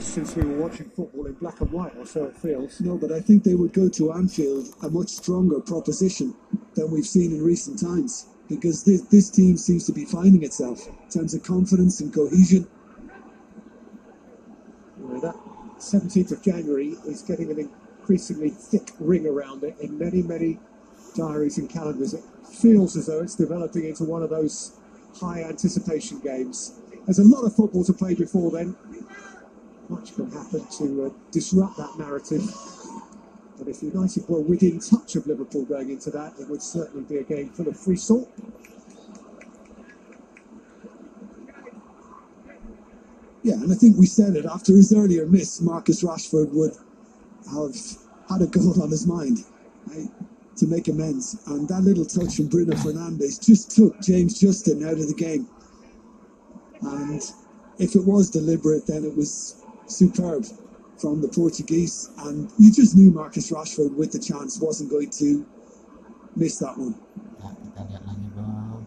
since we were watching football in black and white, or so it feels. No, but I think they would go to Anfield a much stronger proposition than we've seen in recent times because this, this team seems to be finding itself in terms of confidence and cohesion. That 17th of January is getting an increasingly thick ring around it in many, many diaries and calendars. It feels as though it's developing into one of those high anticipation games. There's a lot of football to play before then. Much can happen to uh, disrupt that narrative. But if United were within touch of Liverpool going into that, it would certainly be a game full of free salt. Yeah, and I think we said it after his earlier miss, Marcus Rashford would have had a goal on his mind right, to make amends. And that little touch from Bruno Fernandes just took James Justin out of the game. And if it was deliberate, then it was superb from the Portuguese. And you just knew Marcus Rashford with the chance wasn't going to miss that one. Ya, kita lihat lagi bro.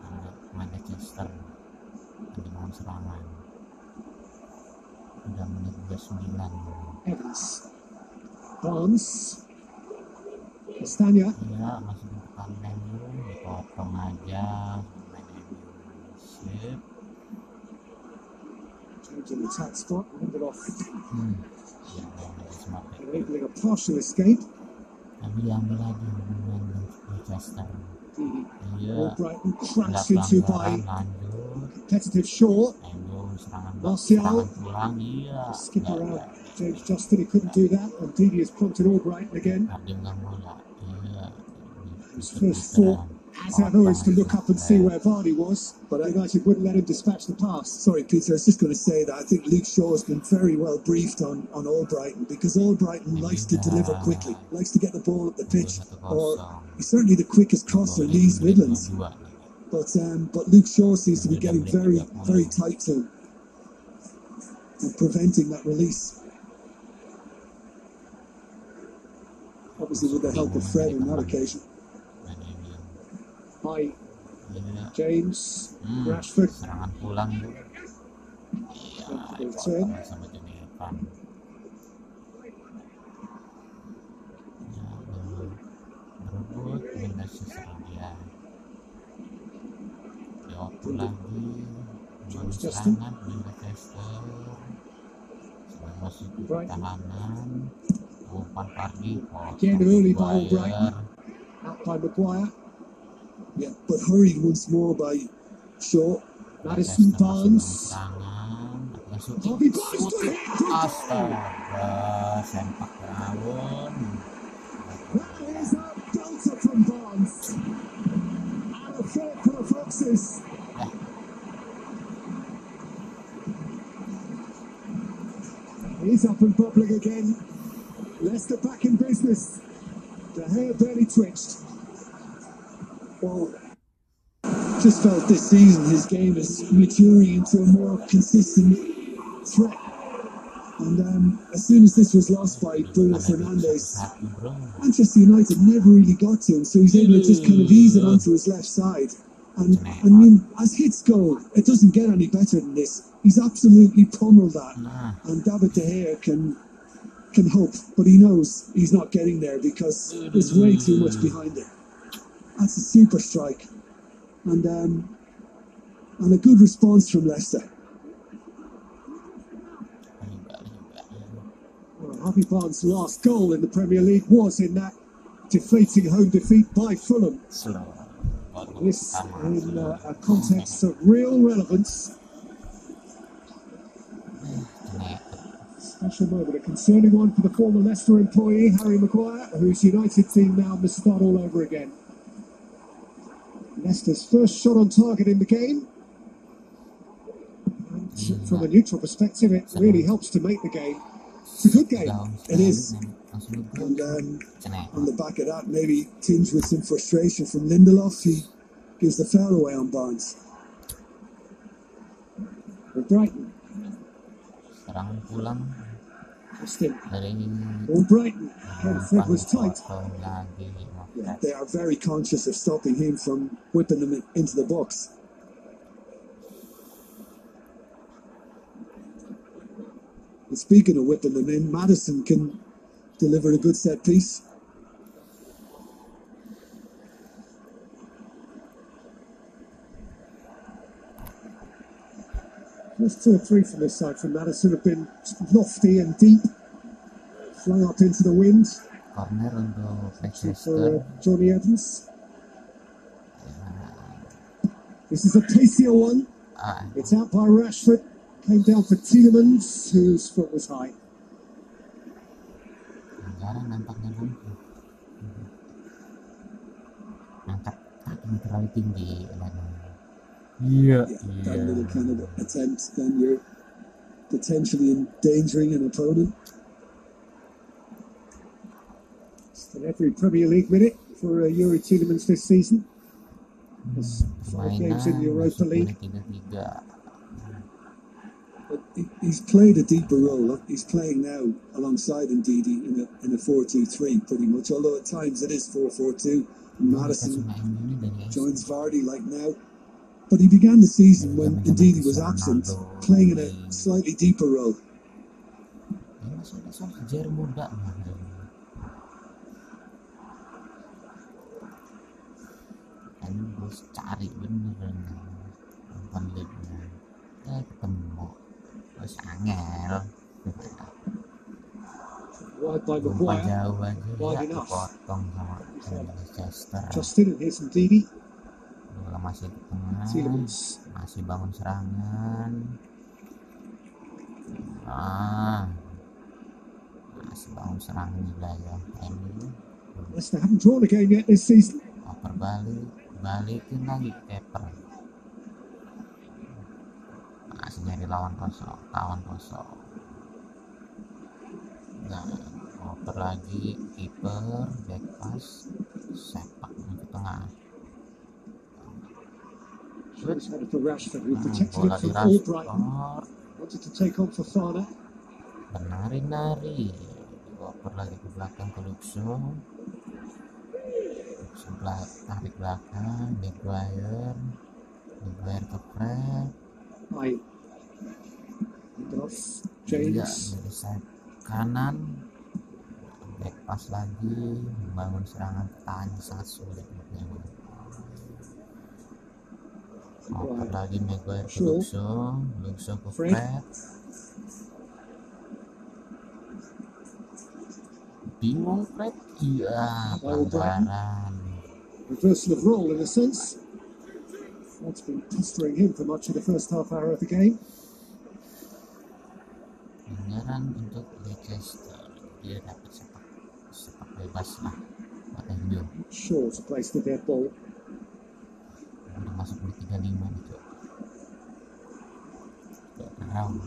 Ada Manchester dalam serangan. Udah menit 29. Evans. Barnes. Castagna. Iya, masih di depan MU, dipotong aja main MU. Sip. James in the attack spot. Lindelof Hmm. Ya, ya, smart. enabling a partial escape. Tapi diambil lagi hubungan Manchester. Iya. Albrighton Ada crashed into by competitive Shaw. Martial. Skip around. James Justin, he couldn't do that. And Ndidi has prompted Albrighton again. Dia nggak His first thought, ever, is to look up and see where Vardy was, but United wouldn't let him dispatch the pass. Sorry, Peter, I was just going to say that I think Luke Shaw has been very well briefed on, on Albrighton because Albrighton likes to deliver quickly, likes to get the ball up the pitch, or he's certainly the quickest crosser in these Midlands. But um, but Luke Shaw seems to be getting very very tight to him and preventing that release. Obviously, with the help of Fred on that occasion. By Iya. James Hmm, Rashford. serangan pulang tuh. Iya, Return. dipotong sama Johnny Evan. Ya, belum berebut Windows serang dia. Diotu lagi. Belum Justin. serangan Manchester. Sedang masih di Brighton. pertahanan. Umpan Pardi. Again, early by Maguire. Albrighton. Out by Maguire. Yeah, but hurried once more by Shaw. Maddison Manchester masih dalam Barnes. serangan. Langsung Harvey Barnes to hit. Astaga, sempak daun. That is a belter from Barnes. And a third for the Foxes. He's up and bubbling again. Leicester back in business. De Gea barely twitched. Just felt this season his game is maturing into a more consistent threat. And um, as soon as this was lost by Bruno Fernandes, Manchester United never really got to him, so he's able to just kind of ease it onto his left side. And I mean, as hits go, it doesn't get any better than this. He's absolutely pummeled that, and David De Gea can can hope, but he knows he's not getting there because there's way too much behind it. That's a super strike, and um, and a good response from Leicester. Well, Harvey Barnes' last goal in the Premier League was in that deflating home defeat by Fulham. This in uh, a context of real relevance. Special moment, a concerning one for the former Leicester employee, Harry Maguire, whose United team now must start all over again. Leicester's first shot on target in the game. And from a neutral perspective, it really helps to make the game. It's a good game. It is. And um, on the back of that, maybe tinged with some frustration from Lindelof, he gives the foul away on Barnes. For Brighton, Serangan pulang Justin. dari Albrighton. Again, Fred was tight. They are very conscious of stopping him from whipping them in- into the box. And speaking of whipping them in, Maddison can deliver a good set piece. First two or three from this side from Maddison have been lofty and deep, flung up into the wind corner untuk for Leicester uh, Johnny Evans. This is a pacier one. ah, It's out by Rashford. Came down for Tielemans, whose foot was high. pelanggaran nampaknya bung angkat kaki terlalu tinggi Elano iya Yeah, that little kind of attempt, then you're potentially endangering an opponent. Every Premier League minute for uh, Yuri Tielemans this season. There's five games in the Europa League. But he's played a deeper role. He's playing now alongside Ndidi in a in a 4-2-3 pretty much. Although at times it is 4-4-2. Maddison joins Vardy like now. But he began the season when Ndidi was absent, playing in a slightly deeper role. Ini masih ada Solskjaer muda gitu. kan gue cari bener nonton linknya eh ketemu terus angel Wide by Umpan Maguire. jauh aja Wide ya enough. kepotong sama Manchester Justin and here's Ndidi. bola masih di tengah Tielemans. masih bangun serangan ah masih bangun serangan di wilayah ini Leicester haven't drawn a game yet this season. oper balik balikin lagi keeper. Masih nyari lawan kosong lawan kosong. Nah oper lagi kiper back pass sepak ke tengah. Protected bola di. Rashford. Menari-nari dioper lagi ke belakang ke Luxo Belak- tarik belakang Maguire Maguire ke Fred By Lindelof, Iya, James. sayap kanan back pass lagi membangun serangan pertahanan sangat sulit Oper Right. lagi Maguire ke. Luxo Luxo ke Fred. Bingung Fred iya pelanggaran Reversal of role in a sense. That's been pestering him for much of the first half hour of the game. pelanggaran untuk Leicester dia dapat sepak sepak bebas lah buat MU Sure to place the dead ball. udah masuk di 35 nih cok round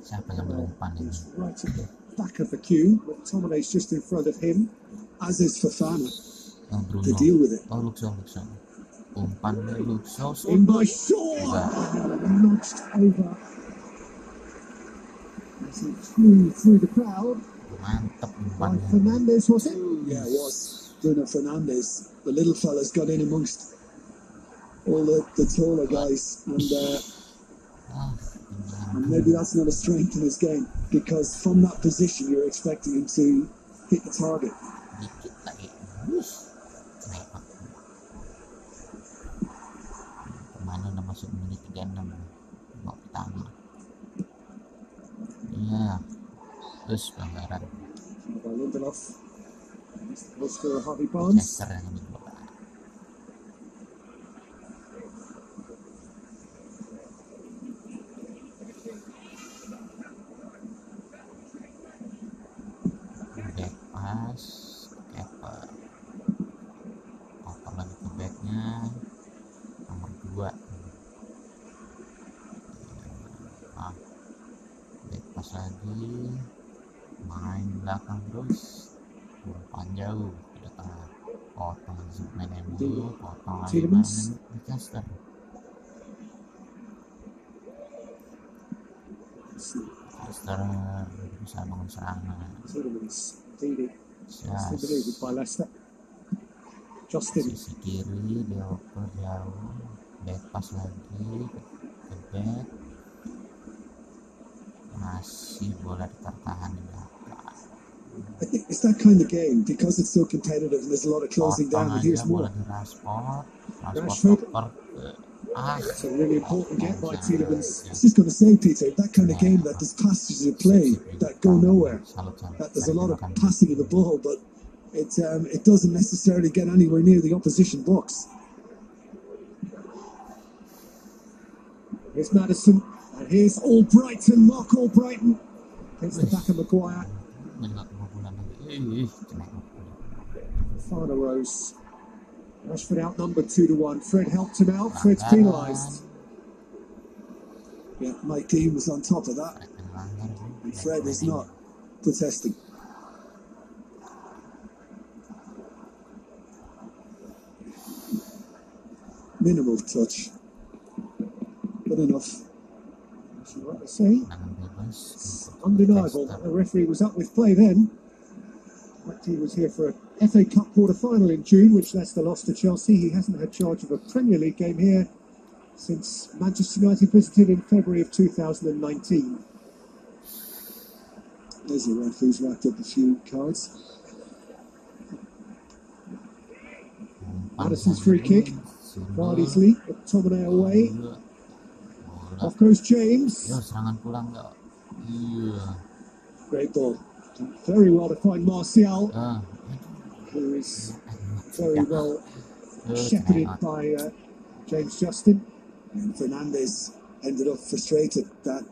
siapa yang melumpan ini He's right at the back of the queue. McTominay's just in front of him. As is Fofana oh to deal with it. oh Luxo Luxo umpan dari Luxo In sudut by Shaw. Nudged over. As he flew through the crowd. By Fernandes, was it? Yeah, it was Bruno Fernandes. The little fella's got in amongst all the, the taller guys, and uh, ah and maybe that's not a strength in his game because from that position you're expecting him to hit the target. dikit lagi Wush. Kemana udah masuk menit 36 babak pertama iya terus pelanggaran By Lindelof. Missed the post for Harvey Barnes. Belakang terus umpan jauh ke tengah potong main MU potong main Manchester. Manchester bisa bangun serangan Leicester. Justin. sisi kiri dioper jauh back lepas lagi ke, ke back. Masih bola tertahan di belakang I think it's that kind of game because it's so competitive and there's a lot of closing down. And here's more. Rashford Rashford ke ah It's a really important get by Tielemans. I was just going to say, Peter, that kind of game that there's passages of play that go nowhere. That there's a lot of passing of the ball, but it um, it doesn't necessarily get anywhere near the opposition box. Here's Maddison. And here's Albrighton. Mark Albrighton. Against the back of Maguire. Fana Rose. Rashford outnumbered 2 to 1. Fred helped him out. Fred's penalised. Yeah, Mike Dean was on top of that, Fred and Fred is not protesting. Minimal touch, but enough. As you rightly say, Tendangan bebas untuk undeniable that the referee was up with play then. He was here for a FA Cup quarter final in June, which Leicester lost to Chelsea. He hasn't had charge of a Premier League game here since Manchester United visited in February of 2019. There's a ref who's racked up a few cards. Umpan Maddison's free kick. Leap, McTominay away. Off goes James. Yo, serangan pulang gak? Iya. Uh, Great ball. Very well to find Martial, Ah, who is very well shepherded by uh, James Justin. And Fernandes ended up frustrated that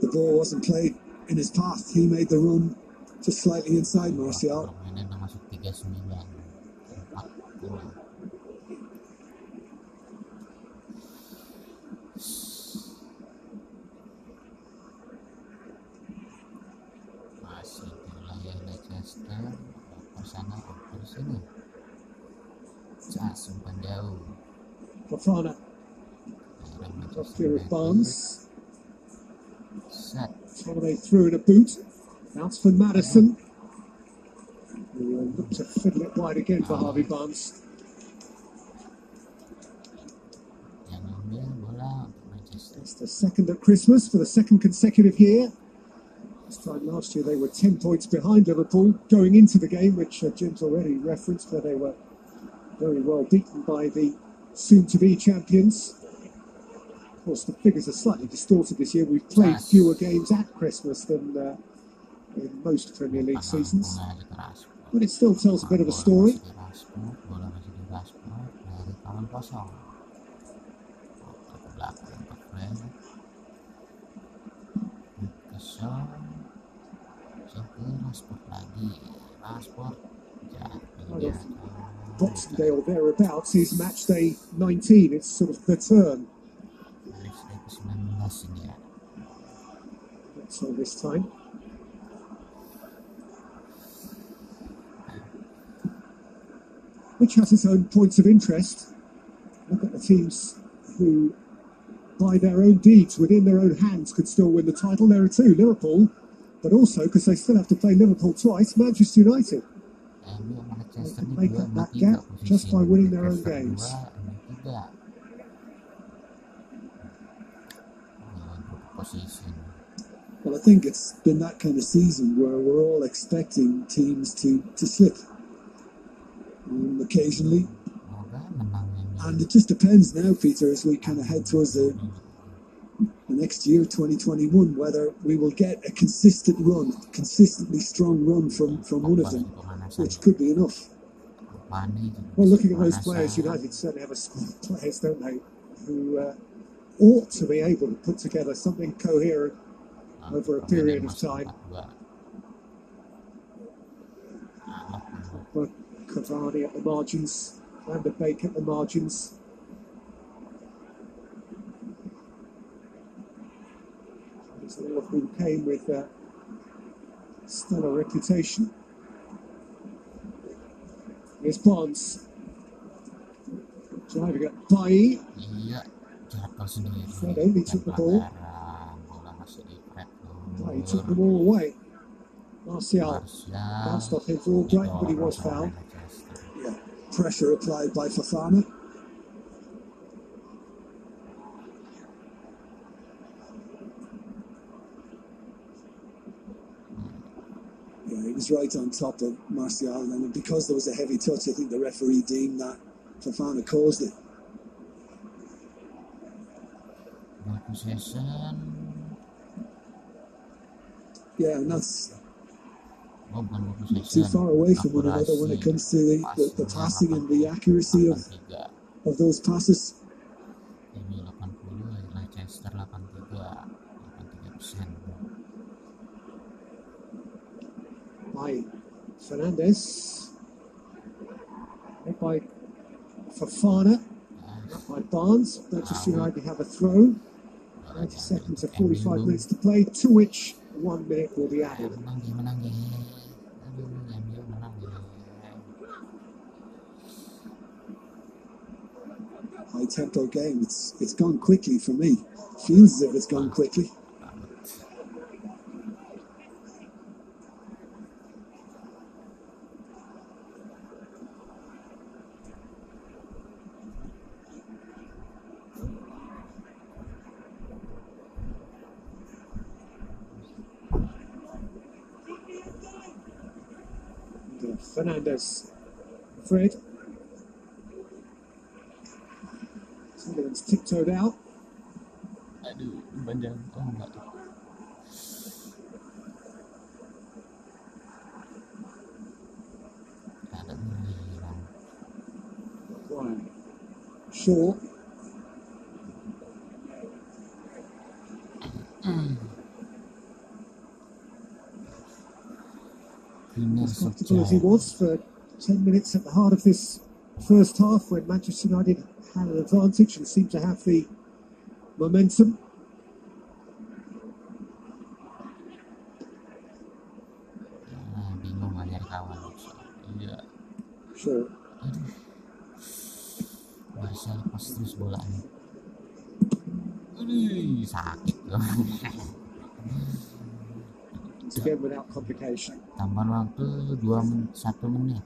the ball wasn't played in his path. He made the run just slightly inside Martial. Permainan udah masuk 39 40 masih di wilayah Leicester oper sana oper sini Cas jauh Fofana Daerah off Manchester clear of. Barnes. set through in a boot. Bounce for Maddison. Who uh, looked to fiddle it wide again for Harvey Barnes. yang ambil bola untuk Manchester It's the second at Christmas for the second consecutive year. Last year they were 10 points behind Liverpool going into the game, which uh, Jim's already referenced, where they were very well beaten by the soon to be champions. Of course, the figures are slightly distorted this year. We've played fewer games at Christmas than uh, in most Premier League seasons, ke Rashford but it still tells a bit of a story. masih di Rashford, bola masih di Rashford dari tangan kosong. Oper ke belakang untuk Fred. Kosong. So ke Rashford lagi. Rashford jatuh Kind dia. or thereabouts is match day 19. It's sort of the turn. Match day ke-19 ini ya. So this time. Which has its own points of interest. Look at the teams who, by their own deeds, within their own hands, could still win the title. There are two Liverpool, but also, because they still have to play Liverpool twice, Manchester United. MU sama Manchester They can make up that gap just by winning their own games. dua, MU tiga. Good position. Well, I think it's been that kind of season where we're all expecting teams to, to slip um, occasionally. Semoga menang MU. And it just depends now, Peter, as we kind of head towards the next year, 2021, whether we will get a consistent run, consistently strong run from, from one of them, which could be enough. Well, looking at those players, United certainly have a squad of players, don't they, who uh, ought to be able to put together something coherent over a period of time. 4-2. But Cavani at the margins, Van de Beek at the margins. All whom came with a stellar reputation. Here's Bonds. Driving at Bailly. Iya, jatuh sendiri. Fred took the ball. Bola masih di Fred Bailly took them all away. Martial bounced off him for Albrighton, but he was fouled. Yeah. Pressure applied by Fofana. Was right on top of Martial, and because there was a heavy touch, I think the referee deemed that Fofana caused it. possession Yeah, and that's bukan ball not possession too far away from one another when it comes to the, the, the passing and the accuracy of, of those passes. ini 80 Leicester 83 83 persen by Fernandes. Hit by Fofana. Ah. By Barnes. Manchester United have a throw. 90 ah. seconds to 45 minutes to play, to which one minute will be added. menang dia menang dia aduh MU menang dia High tempo game. It's it's gone quickly for me. Feels as if it's gone ah. quickly. And, uh, Fernandes. Fred. Sunderland's tiptoed out. aduh panjang oh enggak ada hilang Ryan. Shaw. Final as comfortable as he was for 10 minutes at the heart of this first half when Manchester United had an advantage and seemed to have the momentum. Bingung nyari kawan iya aduh Barca lepas terus bolanya aduh sakit loh It's again without complication. tambahan waktu dua men satu menit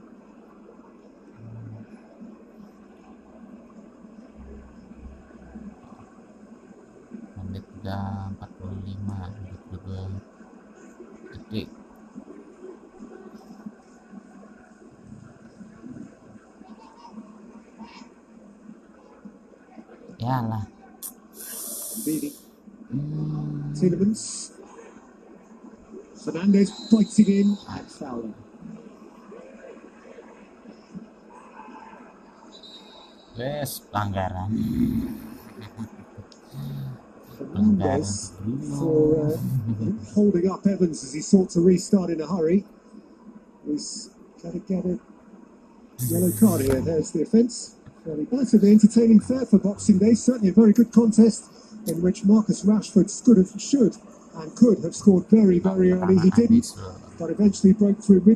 menit udah 45 22 detik ya lah Beatty. hmm, Tielemans. Fernandes bites it in and Fowler. wes pelanggaran Fernandes for uh, holding up Evans as he sought to restart in a hurry. He's going to get a yellow card here. There's the offence. Fairly relatively entertaining fair for Boxing Day. Certainly a very good contest in which Marcus Rashford should have, should, and could have scored very, very early. He uh, didn't, uh, but eventually broke through midway